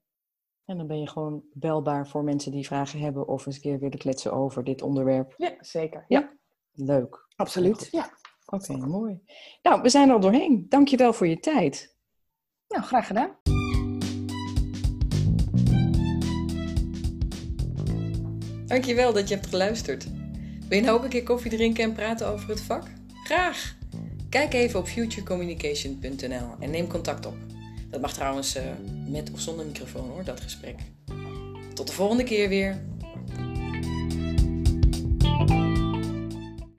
Speaker 2: En dan ben je gewoon belbaar voor mensen die vragen hebben of eens een keer willen kletsen over dit onderwerp.
Speaker 1: Ja, zeker. Ja.
Speaker 2: Leuk.
Speaker 1: Absoluut, ja.
Speaker 2: Oké, mooi. Nou, we zijn er al doorheen. Dankjewel voor je tijd.
Speaker 1: Nou, graag gedaan.
Speaker 2: Dankjewel dat je hebt geluisterd. Wil je nou ook een keer koffie drinken en praten over het vak? Graag! Kijk even op futurecommunication.nl en neem contact op. Dat mag trouwens uh, met of zonder microfoon hoor, dat gesprek. Tot de volgende keer weer.